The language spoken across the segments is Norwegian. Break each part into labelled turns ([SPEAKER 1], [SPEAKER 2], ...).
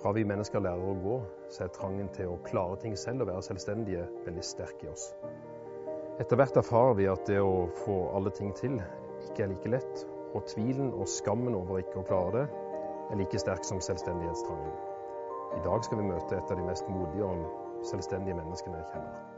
[SPEAKER 1] Fra vi mennesker lærer å gå, så er trangen til å klare ting selv og være selvstendige veldig sterk i oss. Etter hvert erfarer vi at det å få alle ting til ikke er like lett, og tvilen og skammen over ikke å klare det er like sterk som selvstendighetstrangen. I dag skal vi møte et av de mest modige og selvstendige menneskene jeg kjenner.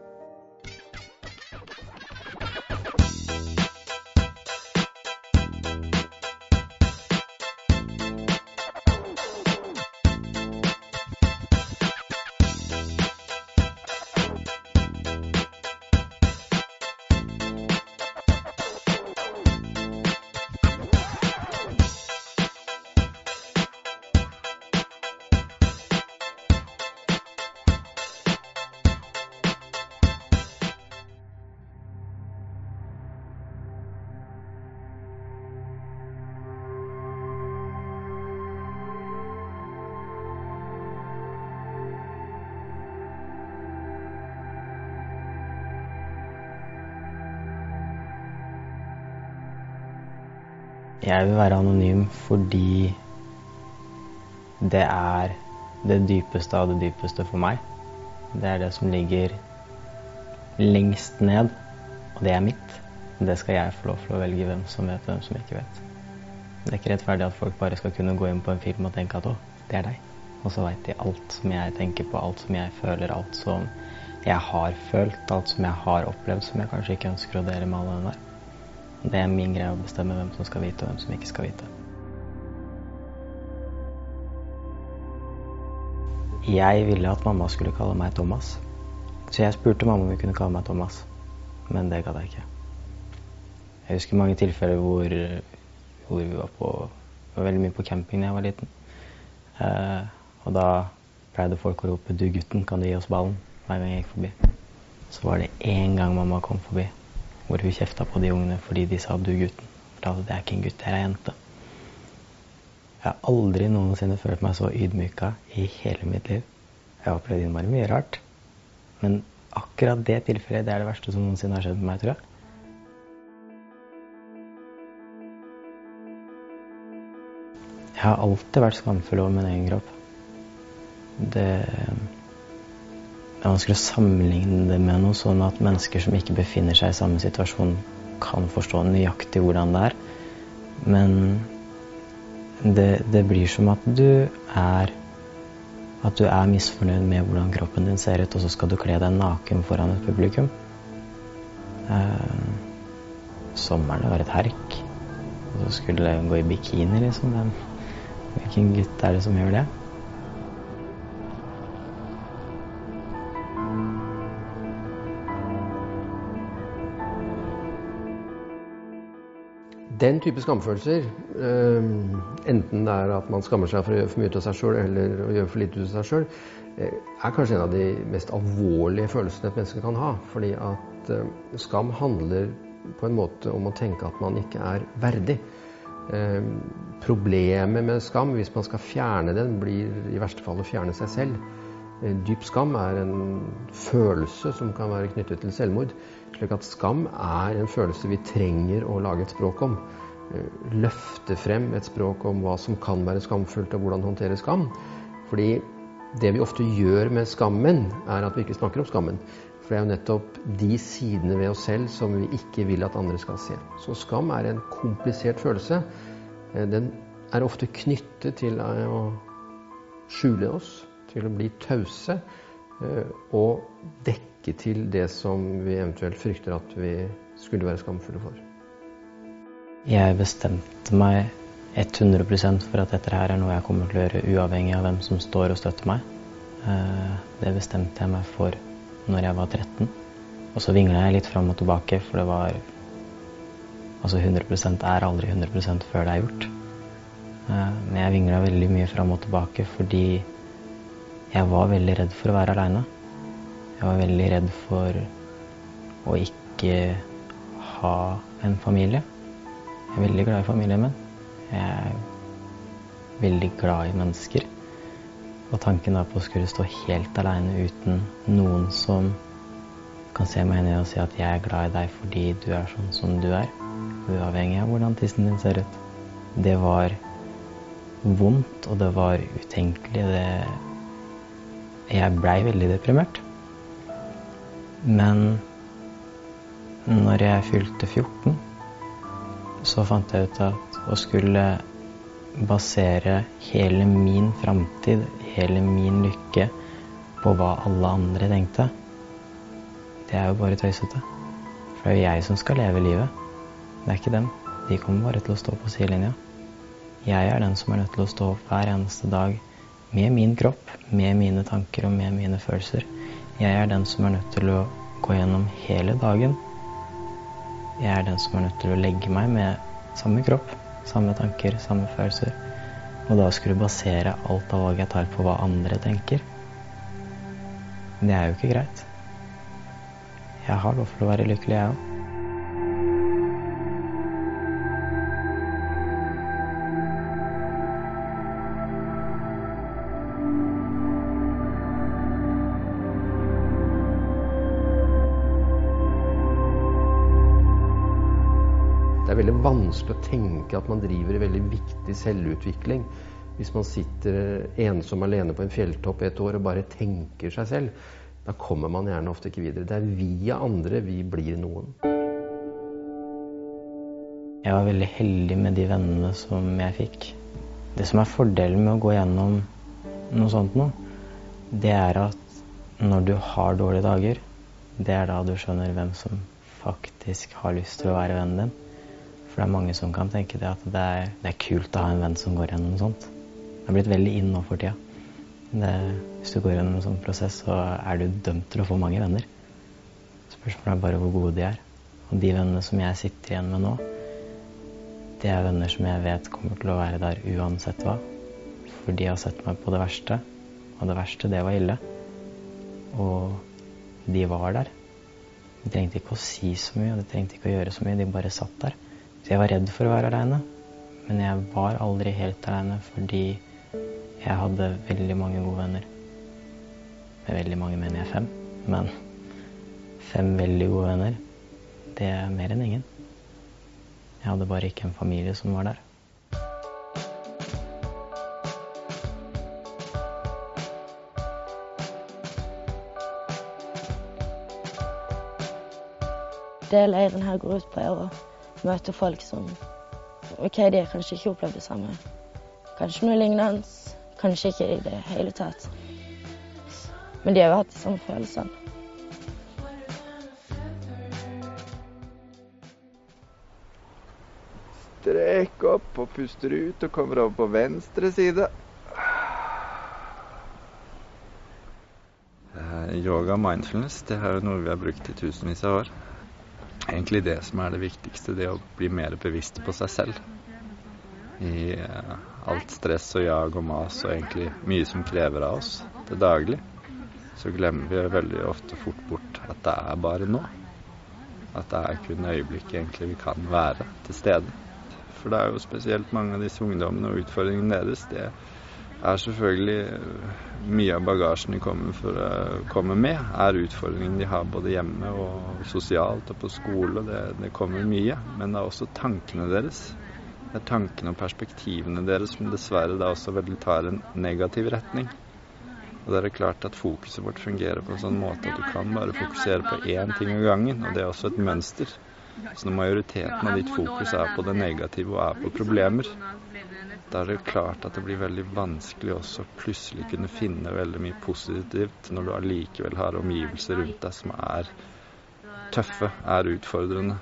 [SPEAKER 2] Jeg vil være anonym fordi det er det dypeste av det dypeste for meg. Det er det som ligger lengst ned, og det er mitt. Det skal jeg få lov til å velge hvem som vet, hvem som ikke vet. Det er ikke rettferdig at folk bare skal kunne gå inn på en film og tenke at å, det er deg. Og så veit de alt som jeg tenker på, alt som jeg føler, alt som jeg har følt, alt som jeg har opplevd som jeg kanskje ikke ønsker å dele med alle den. Det er min greie å bestemme hvem som skal vite, og hvem som ikke skal vite. Jeg ville at mamma skulle kalle meg Thomas. Så jeg spurte mamma om hun kunne kalle meg Thomas. Men det gadd jeg ikke. Jeg husker mange tilfeller hvor, hvor vi var på var veldig mye på camping da jeg var liten. Eh, og da pleide folk å rope 'du gutten, kan du gi oss ballen?' hver gang jeg gikk forbi. Så var det én gang mamma kom forbi hvor hun kjefta på de ungene fordi de sa 'du gutten'. For da, det er ikke en gutt, det er ei jente. Jeg har aldri noensinne følt meg så ydmyka i hele mitt liv. Jeg har opplevd innmari mye rart. Men akkurat det tilfellet det er det verste som noensinne har skjedd med meg, tror jeg. Jeg har alltid vært skamfull over min egen kropp. Det det er vanskelig å sammenligne det med noe sånn at mennesker som ikke befinner seg i samme situasjon, kan forstå nøyaktig hvordan det er. Men det, det blir som at du er at du er misfornøyd med hvordan kroppen din ser ut, og så skal du kle deg naken foran et publikum. Eh, sommeren var et herk. Og så skulle jeg gå i bikini, liksom. Hvilken gutt er det som gjør det?
[SPEAKER 1] Den type skamfølelser, eh, enten det er at man skammer seg for å gjøre for mye av seg sjøl eller å gjøre for lite av seg sjøl, eh, er kanskje en av de mest alvorlige følelsene et menneske kan ha. Fordi at eh, skam handler på en måte om å tenke at man ikke er verdig. Problemet med skam, hvis man skal fjerne den, blir i verste fall å fjerne seg selv. Dyp skam er en følelse som kan være knyttet til selvmord. Slik at skam er en følelse vi trenger å lage et språk om. Løfte frem et språk om hva som kan være skamfullt, og hvordan håndtere skam. Fordi det vi ofte gjør med skammen, er at vi ikke snakker om skammen. For det er jo nettopp de sidene ved oss selv som vi ikke vil at andre skal se. Så skam er en komplisert følelse. Den er ofte knyttet til å skjule oss til å bli tause eh, og dekke til det som vi eventuelt frykter at vi skulle være skamfulle for.
[SPEAKER 2] Jeg bestemte meg 100% for at dette her er noe jeg kommer til å gjøre uavhengig av hvem som står og støtter meg. Eh, det bestemte jeg meg for når jeg var 13. Og så vingla jeg litt fram og tilbake, for det var Altså 100% er aldri 100% før det er gjort. Eh, men jeg vingla veldig mye fram og tilbake fordi jeg var veldig redd for å være aleine. Jeg var veldig redd for å ikke ha en familie. Jeg er veldig glad i familien min. Jeg er veldig glad i mennesker. Og tanken da på å skulle stå helt aleine uten noen som kan se meg i og si at jeg er glad i deg fordi du er sånn som du er, uavhengig av hvordan tissen din ser ut, det var vondt, og det var utenkelig. Det Jeg blei veldig deprimert. Men når jeg fylte 14, så fant jeg ut at å skulle basere hele min framtid, hele min lykke, på hva alle andre tenkte, det er jo bare tøysete. For det er jo jeg som skal leve livet. Det er ikke dem. De kommer bare til å stå på sidelinja. Jeg er den som er nødt til å stå opp hver eneste dag med min kropp, med mine tanker og med mine følelser. Jeg er den som er nødt til å gå gjennom hele dagen. Jeg er den som er nødt til å legge meg med samme kropp, samme tanker, samme følelser. Og da skulle basere alt av valg jeg tar på hva andre tenker. Det er jo ikke greit. Jeg har lov til å være lykkelig, jeg òg.
[SPEAKER 1] Det er veldig vanskelig å tenke at man driver en veldig viktig selvutvikling hvis man sitter ensom alene på en fjelltopp et år og bare tenker seg selv. Da kommer man gjerne ofte ikke videre. Det er via andre vi blir noen.
[SPEAKER 2] Jeg var veldig heldig med de vennene som jeg fikk. Det som er fordelen med å gå gjennom noe sånt nå, det er at når du har dårlige dager, det er da du skjønner hvem som faktisk har lyst til å være vennen din. For det er mange som kan tenke det at det er, det er kult å ha en venn som går gjennom sånt. Det er blitt veldig inn nå for tida. Det, hvis du går gjennom en sånn prosess, så er du dømt til å få mange venner. Spørsmålet er bare hvor gode de er. Og de vennene som jeg sitter igjen med nå, det er venner som jeg vet kommer til å være der uansett hva. For de har sett meg på det verste, og det verste, det var ille. Og de var der. De trengte ikke å si så mye, og de trengte ikke å gjøre så mye. De bare satt der. Så jeg var redd for å være aleine. Men jeg var aldri helt aleine fordi jeg hadde veldig mange gode venner. Med veldig mange mener jeg fem, men fem veldig gode venner, det er mer enn ingen. Jeg hadde bare ikke en familie som var der.
[SPEAKER 3] Det leiren her går ut på, er å møte folk som OK, de har kanskje ikke opplevd det samme. Kanskje noe lignende. Kanskje ikke i det hele tatt. Men de har jo hatt de samme følelsene.
[SPEAKER 4] Strek opp og puster ut og kommer over på venstre side. Eh, Yoga og mindfulness det er jo noe vi har brukt i tusenvis av år. Egentlig det som er det viktigste, det å bli mer bevisst på seg selv. I eh, alt stress og jag og mas og egentlig mye som krever av oss til daglig, så glemmer vi veldig ofte fort bort at det er bare nå. At det er kun øyeblikket egentlig vi kan være til stede. For det er jo spesielt mange av disse ungdommene og utfordringene deres. Det er selvfølgelig øh, mye av bagasjen de kommer, for, uh, kommer med, er utfordringene de har både hjemme og sosialt og på skole. Det, det kommer mye. Men det er også tankene deres. Det er tankene og perspektivene deres som dessverre da også veldig tar en negativ retning. Og det er klart at fokuset vårt fungerer på en sånn måte at du kan bare fokusere på én ting av gangen, og det er også et mønster. Så når majoriteten av ditt fokus er på det negative og er på problemer, da er det klart at det blir veldig vanskelig også plutselig kunne finne veldig mye positivt når du allikevel har omgivelser rundt deg som er tøffe, er utfordrende.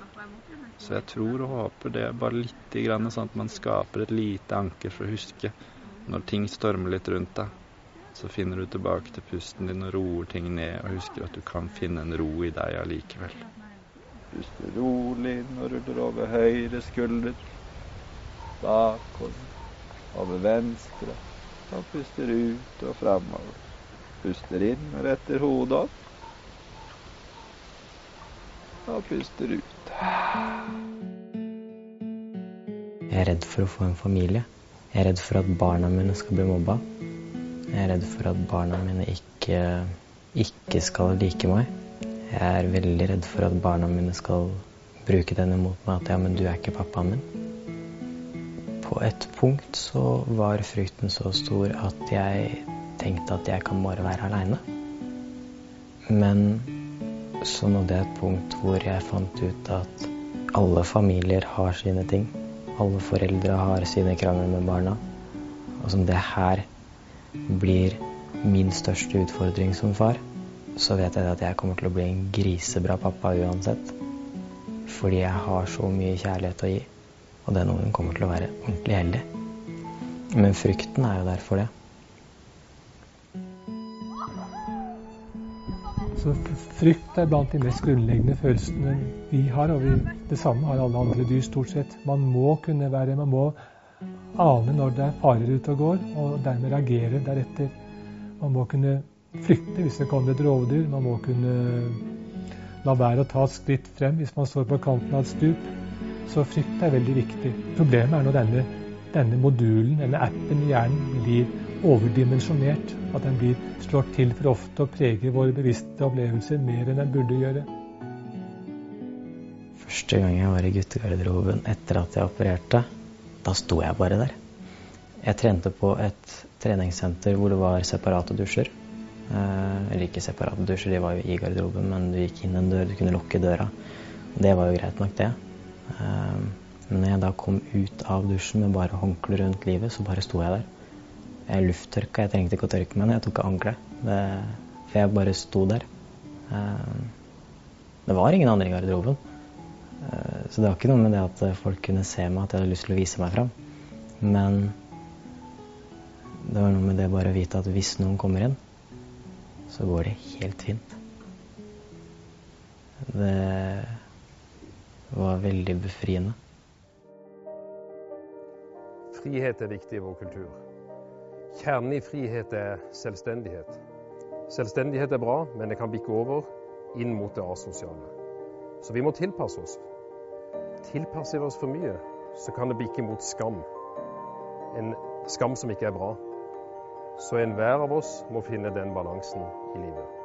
[SPEAKER 4] Så jeg tror og håper det er bare litt grann sånn at man skaper et lite anker for å huske når ting stormer litt rundt deg. Så finner du tilbake til pusten din og roer ting ned og husker at du kan finne en ro i deg allikevel. Puste rolig og ruller over høyre skulder. Bakover. Over venstre. Og puster ut og framover. Puster inn og retter hodet opp. Og puster ut.
[SPEAKER 2] Jeg er redd for å få en familie. Jeg er redd for at barna mine skal bli mobba. Jeg er redd for at barna mine ikke, ikke skal like meg. Jeg er veldig redd for at barna mine skal bruke den imot meg at ja, men du er ikke pappaen min. På et punkt så var frykten så stor at jeg tenkte at jeg kan bare være aleine. Men så nådde jeg et punkt hvor jeg fant ut at alle familier har sine ting. Alle foreldre har sine krangler med barna. Og som det her blir min største utfordring som far, så vet jeg at jeg kommer til å bli en grisebra pappa uansett. Fordi jeg har så mye kjærlighet å gi. Og den ungen kommer til å være ordentlig heldig. Men frykten er jo der for det.
[SPEAKER 5] Så frykt er blant de mest grunnleggende følelsene vi har, og vi, det samme har alle andre dyr stort sett. Man må kunne være Man må ane når det er farer ute og går, og dermed reagere deretter. Man må kunne flykte hvis det kommer et rovdyr. Man må kunne la være å ta et skritt frem hvis man står på kanten av et stup. Så frykt er veldig viktig. Problemet er når denne, denne modulen, denne appen i hjernen, blir overdimensjonert. At den blir slått til for ofte og preger våre bevisste opplevelser mer enn den burde gjøre.
[SPEAKER 2] Første gang jeg var i guttegarderoben etter at jeg opererte, da sto jeg bare der. Jeg trente på et treningssenter hvor det var separate dusjer. Eh, eller ikke separate dusjer, de var jo i garderoben, men du gikk inn en dør, du kunne lukke døra. Det var jo greit nok, det. Men når jeg da kom ut av dusjen med bare håndkle rundt livet, så bare sto jeg der. Jeg lufttørka. Jeg trengte ikke å tørke meg ned. Jeg tok av. For jeg bare sto der. Eh, det var ingen andre i garderoben. Eh, så det var ikke noe med det at folk kunne se meg, at jeg hadde lyst til å vise meg fram. Men det var noe med det bare å vite at hvis noen kommer inn, så går det helt fint. Det var veldig befriende.
[SPEAKER 6] Frihet er viktig i vår kultur. Kjernen i frihet er selvstendighet. Selvstendighet er bra, men det kan bikke over inn mot det asosiale. Så vi må tilpasse oss. Tilpasser vi oss for mye, så kan det bikke mot skam. En skam som ikke er bra. Så enhver av oss må finne den balansen i livet.